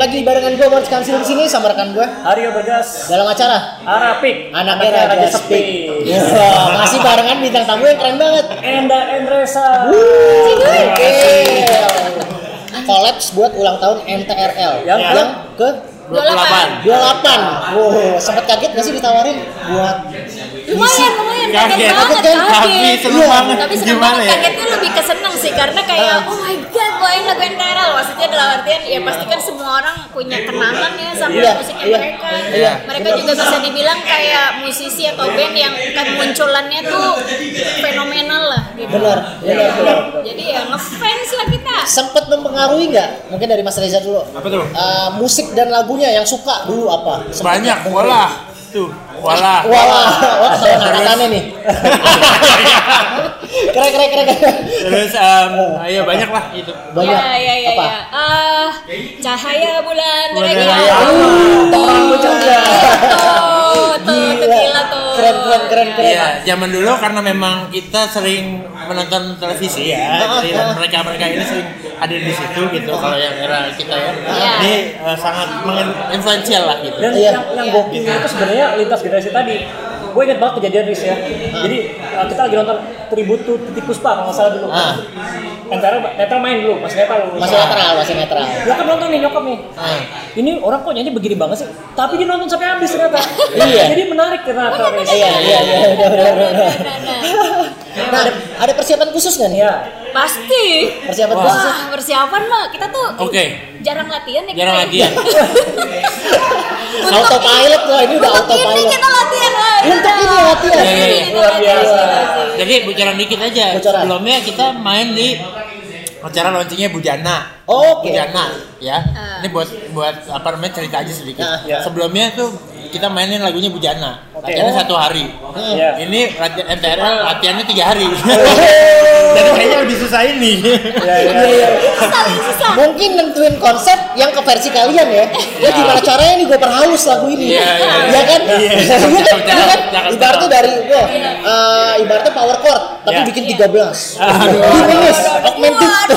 lagi barengan gue Moritz Kansil di sini sama rekan gue Aryo Bergas dalam acara Arapik Anaknya Raja Sepi. Wah, masih barengan bintang tamu yang keren banget. Enda Endresa Oke. Kolaps buat ulang tahun MTRL Yang yang ke 28. 28. Wow, sempat kaget gak sih ditawarin buat lumayan lumayan kaget Kaget. banget Kaget kan? Tapi Iya. banget. tapi seneng Gimana banget ya? kagetnya lebih keseneng sih karena kayak oh my god bawain lagu NTRL maksudnya dalam artian ya pasti kan semua orang punya kenangan ya sama Iya, musiknya iya, mereka iya. mereka juga bisa dibilang kayak musisi atau band yang kemunculannya tuh fenomenal lah gitu benar, benar, benar. jadi ya ngefans lah kita Sempat mempengaruhi nggak? Mungkin dari Mas Reza dulu. Apa tuh? Eh, musik dan lagunya yang suka dulu apa? Sempet Banyak, nggak? walah. Tuh, walah. Walah, wah ada angkatannya nih. keren, keren, keren. Terus, em, ayo banyak lah itu. Banyak. ya ya ya apa? ya Ah, cahaya bulan Bulan lagi raya. tuh Orang bercanda. tuh tuh gila tuh Keren, keren, keren, keren. Iya, zaman dulu karena memang kita sering menonton televisi ya, jadi dan mereka-mereka ini sering hadir di situ gitu. Kalau yang era kita ya, Iya. ini eh, sangat menginfluensial lah gitu. dan Iya. yang yang gokilnya itu sebenarnya lintas generasi tadi gue inget banget kejadian Riz ya jadi uh, kita lagi nonton tribut to Titi Puspa kalau nggak salah dulu Ah. Antara netral main dulu masih netral Masih netral, masih netral. nyokap nonton nih nyokap nih Ah. ini orang kok nyanyi begini banget sih tapi dia nonton sampai habis ternyata Iya. jadi menarik ternyata Riz Iya, iya, iya, benar, benar. Nah, ada, ada persiapan khusus nih? Iya. pasti Persiapan Wah. khusus. Wah, persiapan mah kita tuh Oke. jarang latihan ya Jarang kita. latihan. Untuk- Autopilot lah, ini udah Untuk ini autopilot. kita latihan lah. Iya, iya, iya. Kita Luar biasa. Jadi bocoran dikit aja. Bocoran. Sebelumnya kita main di acara launchingnya Bujana. Oke. Bujana, ya. Ah. Ini buat buat apa namanya cerita aja sedikit. Ah, ya. Sebelumnya tuh kita mainin lagunya Bujana. Oke. Latihannya Oh. satu hari. Iya. Ini latihan MTRL latihannya tiga hari. Dan kayaknya susah ini. Iya, iya. Iya, iya. Susah. Mungkin nentuin konsep yang ke versi kalian ya. Ya gimana caranya nih gue perhalus lagu ini. Iya, iya, iya. Iya kan? Iya. Iya kan? Iya Jangan, kan? Ibaratnya dari wah, eh, ibaratnya power chord tapi Iya. bikin 13. Aduh. Augmented.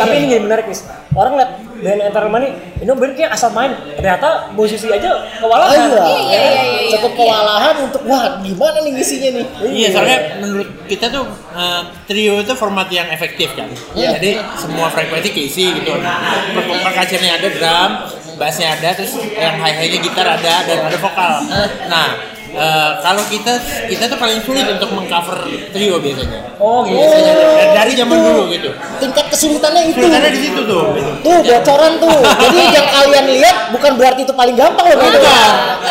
Tapi ini menarik nih orang lihat band Enter Money ini band kayak asal main ternyata musisi aja Oh, kewalahan iya. Iya, iya, iya, iya. Cukup kewalahan untuk wah gimana nih ngisinya nih. Iya, soalnya menurut kita tuh eh, trio itu format yang efektif kan. Iya. Jadi semua frekuensi keisi gitu. Per- Percussionnya ada drum, bassnya ada, terus yang high-highnya gitar ada dan ada vokal. Nah, eh, kalau kita kita tuh paling sulit untuk mengcover trio biasanya. oh gitu Biasanya dari, dari zaman itu. dulu gitu. Tingkat kesulitannya itu. Sulitannya di situ tuh. Gitu. Tuh bocoran tuh. Jadi yang kalian lihat bukan berarti itu paling gampang loh. Bukan.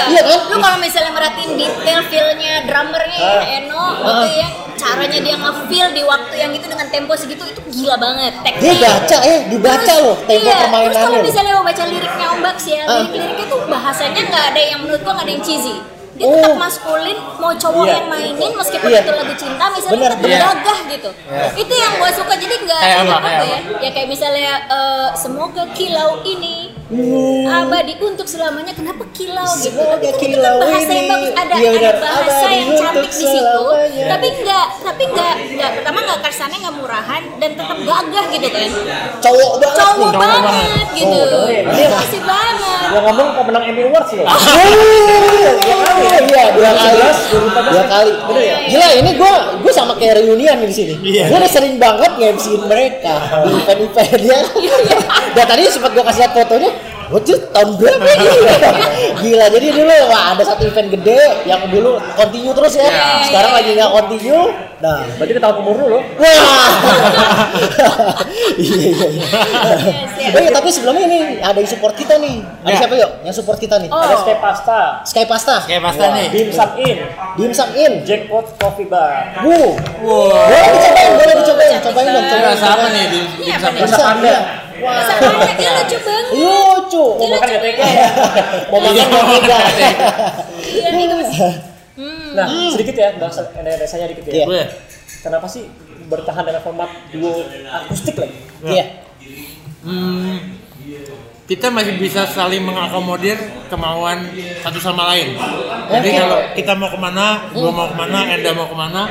Iya kan? Lu kalau misalnya merhatiin detail feel-nya drummernya ya, Eno gitu ya, caranya dia nge-feel di waktu yang itu dengan tempo segitu itu gila banget. Dia Teknik. baca ya, dibaca Terus, loh tempo iya, Terus permainannya. kalau misalnya mau baca liriknya Om Baks ya, Ah. lirik-liriknya tuh bahasanya nggak ada yang menurut gua nggak ada yang cheesy. Dia Oh. tetap maskulin, mau cowok Iya. yang mainin meskipun Iya. itu lagu cinta misalnya Bener, tetap iya. gagah gitu. Itu yang gua suka jadi nggak Kayak apa, ya. Ya kayak misalnya eh, semoga kilau ini abadi untuk selamanya kenapa kilau gitu? Semoga tapi kan itu kilau kan bahasa yang ini. bagus. Ada Iya, ada bahasa Abadi yang cantik di situ selamanya. tapi enggak tapi enggak enggak pertama enggak kesannya enggak murahan dan tetap gagah gitu kan. Cowok banget. Cowok nih. banget. gitu. Oh, dengerin. Dia kasih banget. Yang ngomong pemenang Emmy Awards loh. Oh, iya, dua kali. 2014, Dua kali. Bener ya? Gila, ini gue gue sama kayak reunian di sini. Iya. Gue udah sering banget nge-MC-in mereka di event-event ya. Dan tadi sempat gue kasih lihat fotonya. Wajib tahun berapa ini? Gila, jadi dulu wah ada satu event gede yang dulu continue terus ya. Iya. Sekarang lagi nggak continue. Nah, berarti kita tahun umur loh Wah. iya iya iya. Yes. Oh iya, tapi sebelumnya ini ada yang support kita nih. Ada Ya. siapa yuk? Yang support kita nih? Oh. ada Sky Pasta Sky Pasta. Kayak pasta nih. Dimsum In Dimsum In. Jackpot Coffee Bar Wuh. Wow. Boleh dicobain, boleh dicobain, cobain dong, cobain. Apa nih di Ini di apa nih? Rasa panda. iya. Rasa mana? Ih, lucu banget Lucu. mau makan ya TK Mau makan Iya, makan. Iya nih gemes. nah sedikit ya bahasa desanya dikit Iya. ya Gue. kenapa sih bertahan dengan format duo akustik lagi Iya. Hmm, kita masih bisa saling mengakomodir kemauan satu sama lain. Jadi Oke. kalau kita mau ke mana, gua mau ke mana, Enda mau ke mana,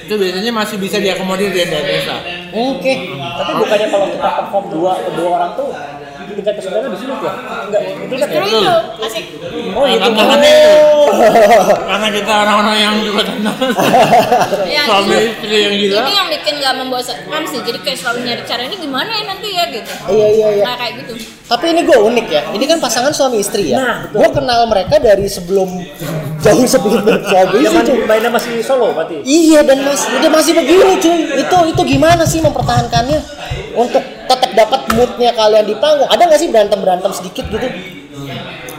itu biasanya masih bisa diakomodir di Enda Desa. Oke. tapi bukannya kalau kita perform dua dua orang tuh tingkat kesulitannya lebih sulit ya? Enggak, itu kan ya? Itu asik. Oh itu. Tantangannya itu. Karena kita orang-orang yang juga tenang. Ya, Suami istri yang gila. Ini yang bikin gak membosankan sih. Jadi kayak selalu nyari cara ini gimana ya nanti ya gitu. Iya iya iya. Nah kayak gitu. Tapi ini gue unik ya. Ini kan pasangan suami istri ya. Nah, gue kenal mereka dari sebelum jauh sebelum suami istri. Mainnya masih solo berarti. Iya dan mas, udah masih begini cuy. Itu itu gimana sih mempertahankannya untuk tetap dapat moodnya kalian di panggung? Ada nggak sih berantem berantem sedikit gitu?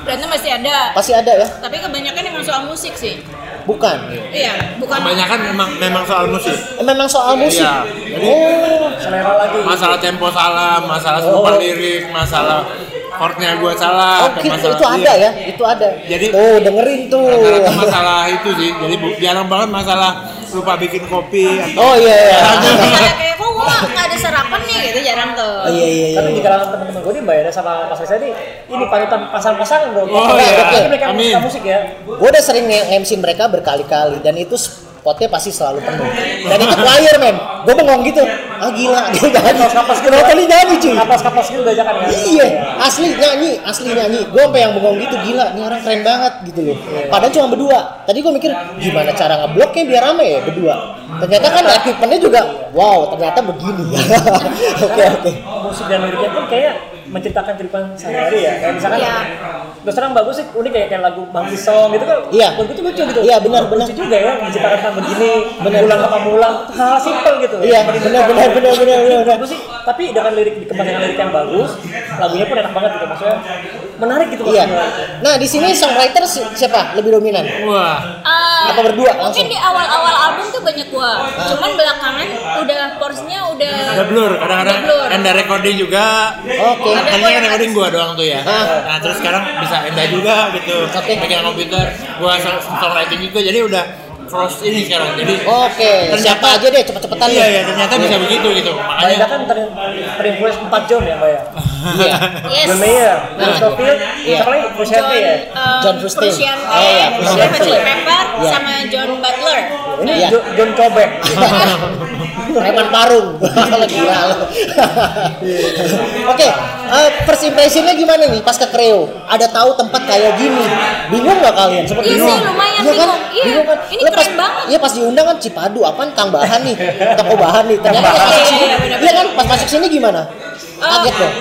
Berantem masih ada. Pasti ada ya. Tapi kebanyakan emang soal musik sih. Bukan. Iya, bukan Kebanyakan memang memang soal musik. Eh, Memang soal musik. Iya. Jadi Oh, Selera lagi. masalah tempo salah, masalah lupa lirik, masalah chordnya gua oh salah, atau gitu, masalah itu ada iya. ya, itu ada. Jadi- tuh dengerin tuh. Masalah itu sih. Jadi jarang banget masalah lupa bikin kopi atau Oh iya iya. gua nggak ada sarapan nih gitu jarang tuh. Oh, iya iya iya. Tapi di kalangan teman-teman gue nih Mbak Yana sama Mas Reza ini ini panutan pasangan-pasangan bro. Oh, iya. Tapi mereka Amin. musik ya. gue udah sering nge-MC mereka berkali-kali dan itu spotnya pasti selalu penuh dan itu choir men gue bengong gitu. Ah gila dia nyanyi. Kenapa ya? nih nyanyi cuy? Kapas-kapas gitu diajakan kan. iya asli nyanyi asli nyanyi. Gue sampai yang bengong gitu gila ini orang keren banget gitu loh. Padahal cuma berdua. Tadi gue mikir gimana cara ngebloknya biar rame ya berdua? Ternyata kan equipmentnya juga wow ternyata begini. Oke oke. Musik dan liriknya pun kayak menceritakan kehidupan sehari-hari ya. Kayak misalkan Iya. terus terang bagus sih unik kayak, kayak lagu Monkey Song gitu kan. Iya. Gue tuh lucu gitu. Iya, benar, benar. Lucu juga ya menceritakan tentang begini, Benar. pulang ke Pamulang, hal simpel gitu. Iya, benar, benar, benar, benar, benar, benar. Bagus sih, tapi dengan lirik dikemas dengan lirik yang bagus, lagunya pun enak banget gitu maksudnya. Menarik gitu iya maksudnya. nah di sini songwriter si- siapa lebih dominan wah Eh, Apa berdua langsung? Mungkin di awal-awal album tuh banyak gua. Cuman belakangan udah porsinya udah ada blur kadang-kadang Udah blur. enda recording juga Oke. Ada tadinya gua kan yang recording gua doang tuh ya Ah. nah terus sekarang bisa enda juga gitu Oke. pegang komputer gua song- songwriting juga jadi udah cross ini sekarang jadi oke siapa aja deh cepet-cepetan iya ya ternyata bisa begitu gitu makanya kan ter terinfluence 4 John ya Mbak ya? Iya. Yes. John Mayer, John Nah. Scofield, Iya. siapa lagi? John, Frusciante ya? eh, John Frusciante. Oh, iya, Red Frusciante. Hot Chili Pepper, Iya. sama John Butler. Ini Iya. Jo- John Cobek. Preman Parung. Kalau gila lu. Oke, eh, first impressionnya gimana nih pas ke Kreo? Ada tahu tempat kayak gini? Bingung nggak kalian? Iya sih, lumayan Iya kan? Iya, Bingung kan? ini Lu pas, keren banget. Iya pas diundang kan Cipadu, apaan Kang Bahan nih? Toko bahan nih. Ternyata pas Iya, masuk iya, sini, iya, iya kan? Pas masuk sini gimana? Kaget Eh, dong.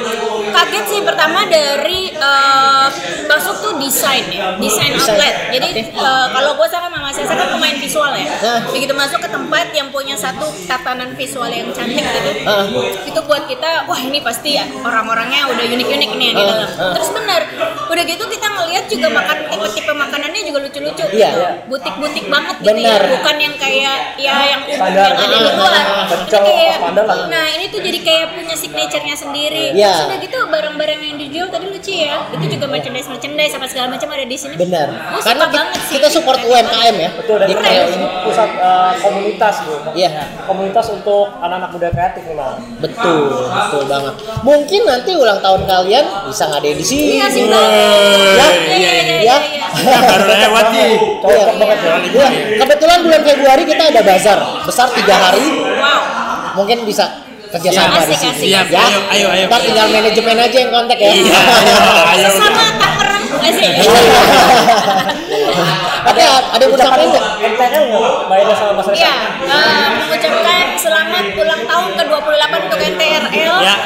Kaget sih pertama dari eh, masuk tuh desain ya, desain outlet. Jadi eh, kalau gue sama Mama Sesa kan pemain visual ya. Nah. Begitu masuk ke tempat yang punya satu tatanan visual yang cantik gitu, Ah. itu buat kita, wah ini pasti ya orang-orangnya udah unik-unik nih yang di dalam. ah. Terus bener, udah gitu kita ngelihat juga makan tipe-tipe makanannya juga lucu-lucu. Iya. gitu. Butik-butik banget gitu Bener. ya, bukan yang kayak ya yang umum yang ada di luar. Kayak, lah. nah ini tuh jadi kayak punya signaturenya sendiri. Iya. Terus udah gitu barang-barang yang dijual tadi lucu ya. Itu juga merchandise merchandise sama segala macam ada di sini. Benar. Suka Karena ki- banget sih. kita support UMKM ya. Betul, dan ini Kreo ini. pusat eh, komunitas Bu. Iya. Komunitas untuk anak-anak muda kreatif memang. Betul, betul banget. Mungkin nanti ulang tahun kalian bisa ngadain di sini. Iya sih. Ya, Iya, iya, ya. iya, iya. baru lewat nih Iya, iya. Kebetulan bulan Februari kita ada bazar besar tiga hari. Mungkin bisa kerjasama di sini. Ya, asik. Ayo, ayo, ayo. Ntar tinggal manajemen aja yang kontak ya. Iya, ayo, ayo. Sesama Tangerang asik. Tapi ada yang mau disampaikan nggak? MTL nggak Mbak Ida sama Mas Reza? Iya, eh, mengucapkan selamat ulang tahun ke-28 untuk NTRL. Ya.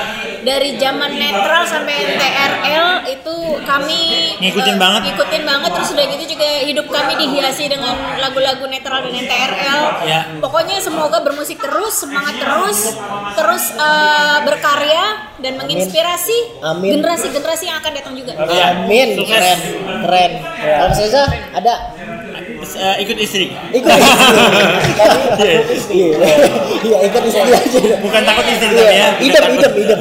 Dari zaman netral sampai NTRL itu kami Ngikutin eh, banget. Ngikutin banget terus udah gitu juga hidup kami dihiasi dengan lagu-lagu netral dan NTRL. Ya. Pokoknya semoga bermusik terus, semangat terus, terus eh, berkarya dan menginspirasi Amin. generasi-generasi yang akan datang juga. Iya. Amin, keren, keren. Mas Reza ada Eh, ikut istri ikut istri. Iya, iya ikut istri aja. bukan takut istri tapi ya Iya, idem, idem, idem.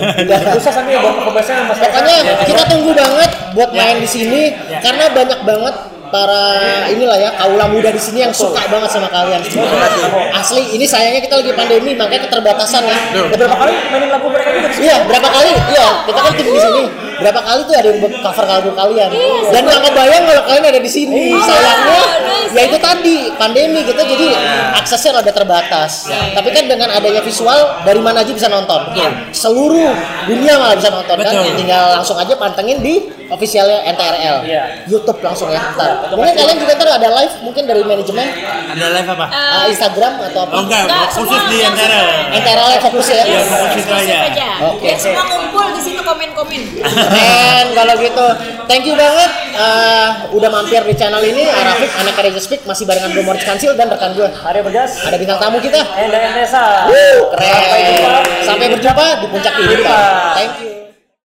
Susah sampai buat pembahasannya Mas. Pokoknya kita tunggu banget buat Ya. main di sini Ya. karena banyak banget para inilah ya kaula muda di sini yang suka banget sama kalian. Asli, ini sayangnya kita lagi pandemi makanya keterbatasan ya. Beberapa Berapa kali mainin lagu mereka juga di sini? Iya, berapa kali? Iya, kita kan tim di sini. berapa kali tuh ada yang cover lagu kalian Iya, dan nggak kebayang kalau kalian ada di sini Iya. sayangnya ya itu tadi pandemi gitu jadi aksesnya rada terbatas tapi kan dengan adanya visual dari mana aja bisa nonton seluruh dunia malah bisa nonton kan tinggal langsung aja pantengin di officialnya NTRL Iya. YouTube langsung ya ntar mungkin kalian juga ntar ada live mungkin dari manajemen Ada live apa? uh, Instagram atau apa Oh enggak, Enggak, khusus di semua. NTRL yang fokus ya Iya, fokus aja. Oke. Dan semua ngumpul di situ komen-komen. Keren kalau gitu. Thank you banget uh, udah mampir di channel ini. Arafik, anak Karya Speak masih barengan gue Moritz Kansil dan rekan gue. Arya Bergas, Ada bintang tamu kita. Enda Endesa. Keren. Sampai jumpa. Sampai berjumpa di puncak. Kehidupan. Thank you.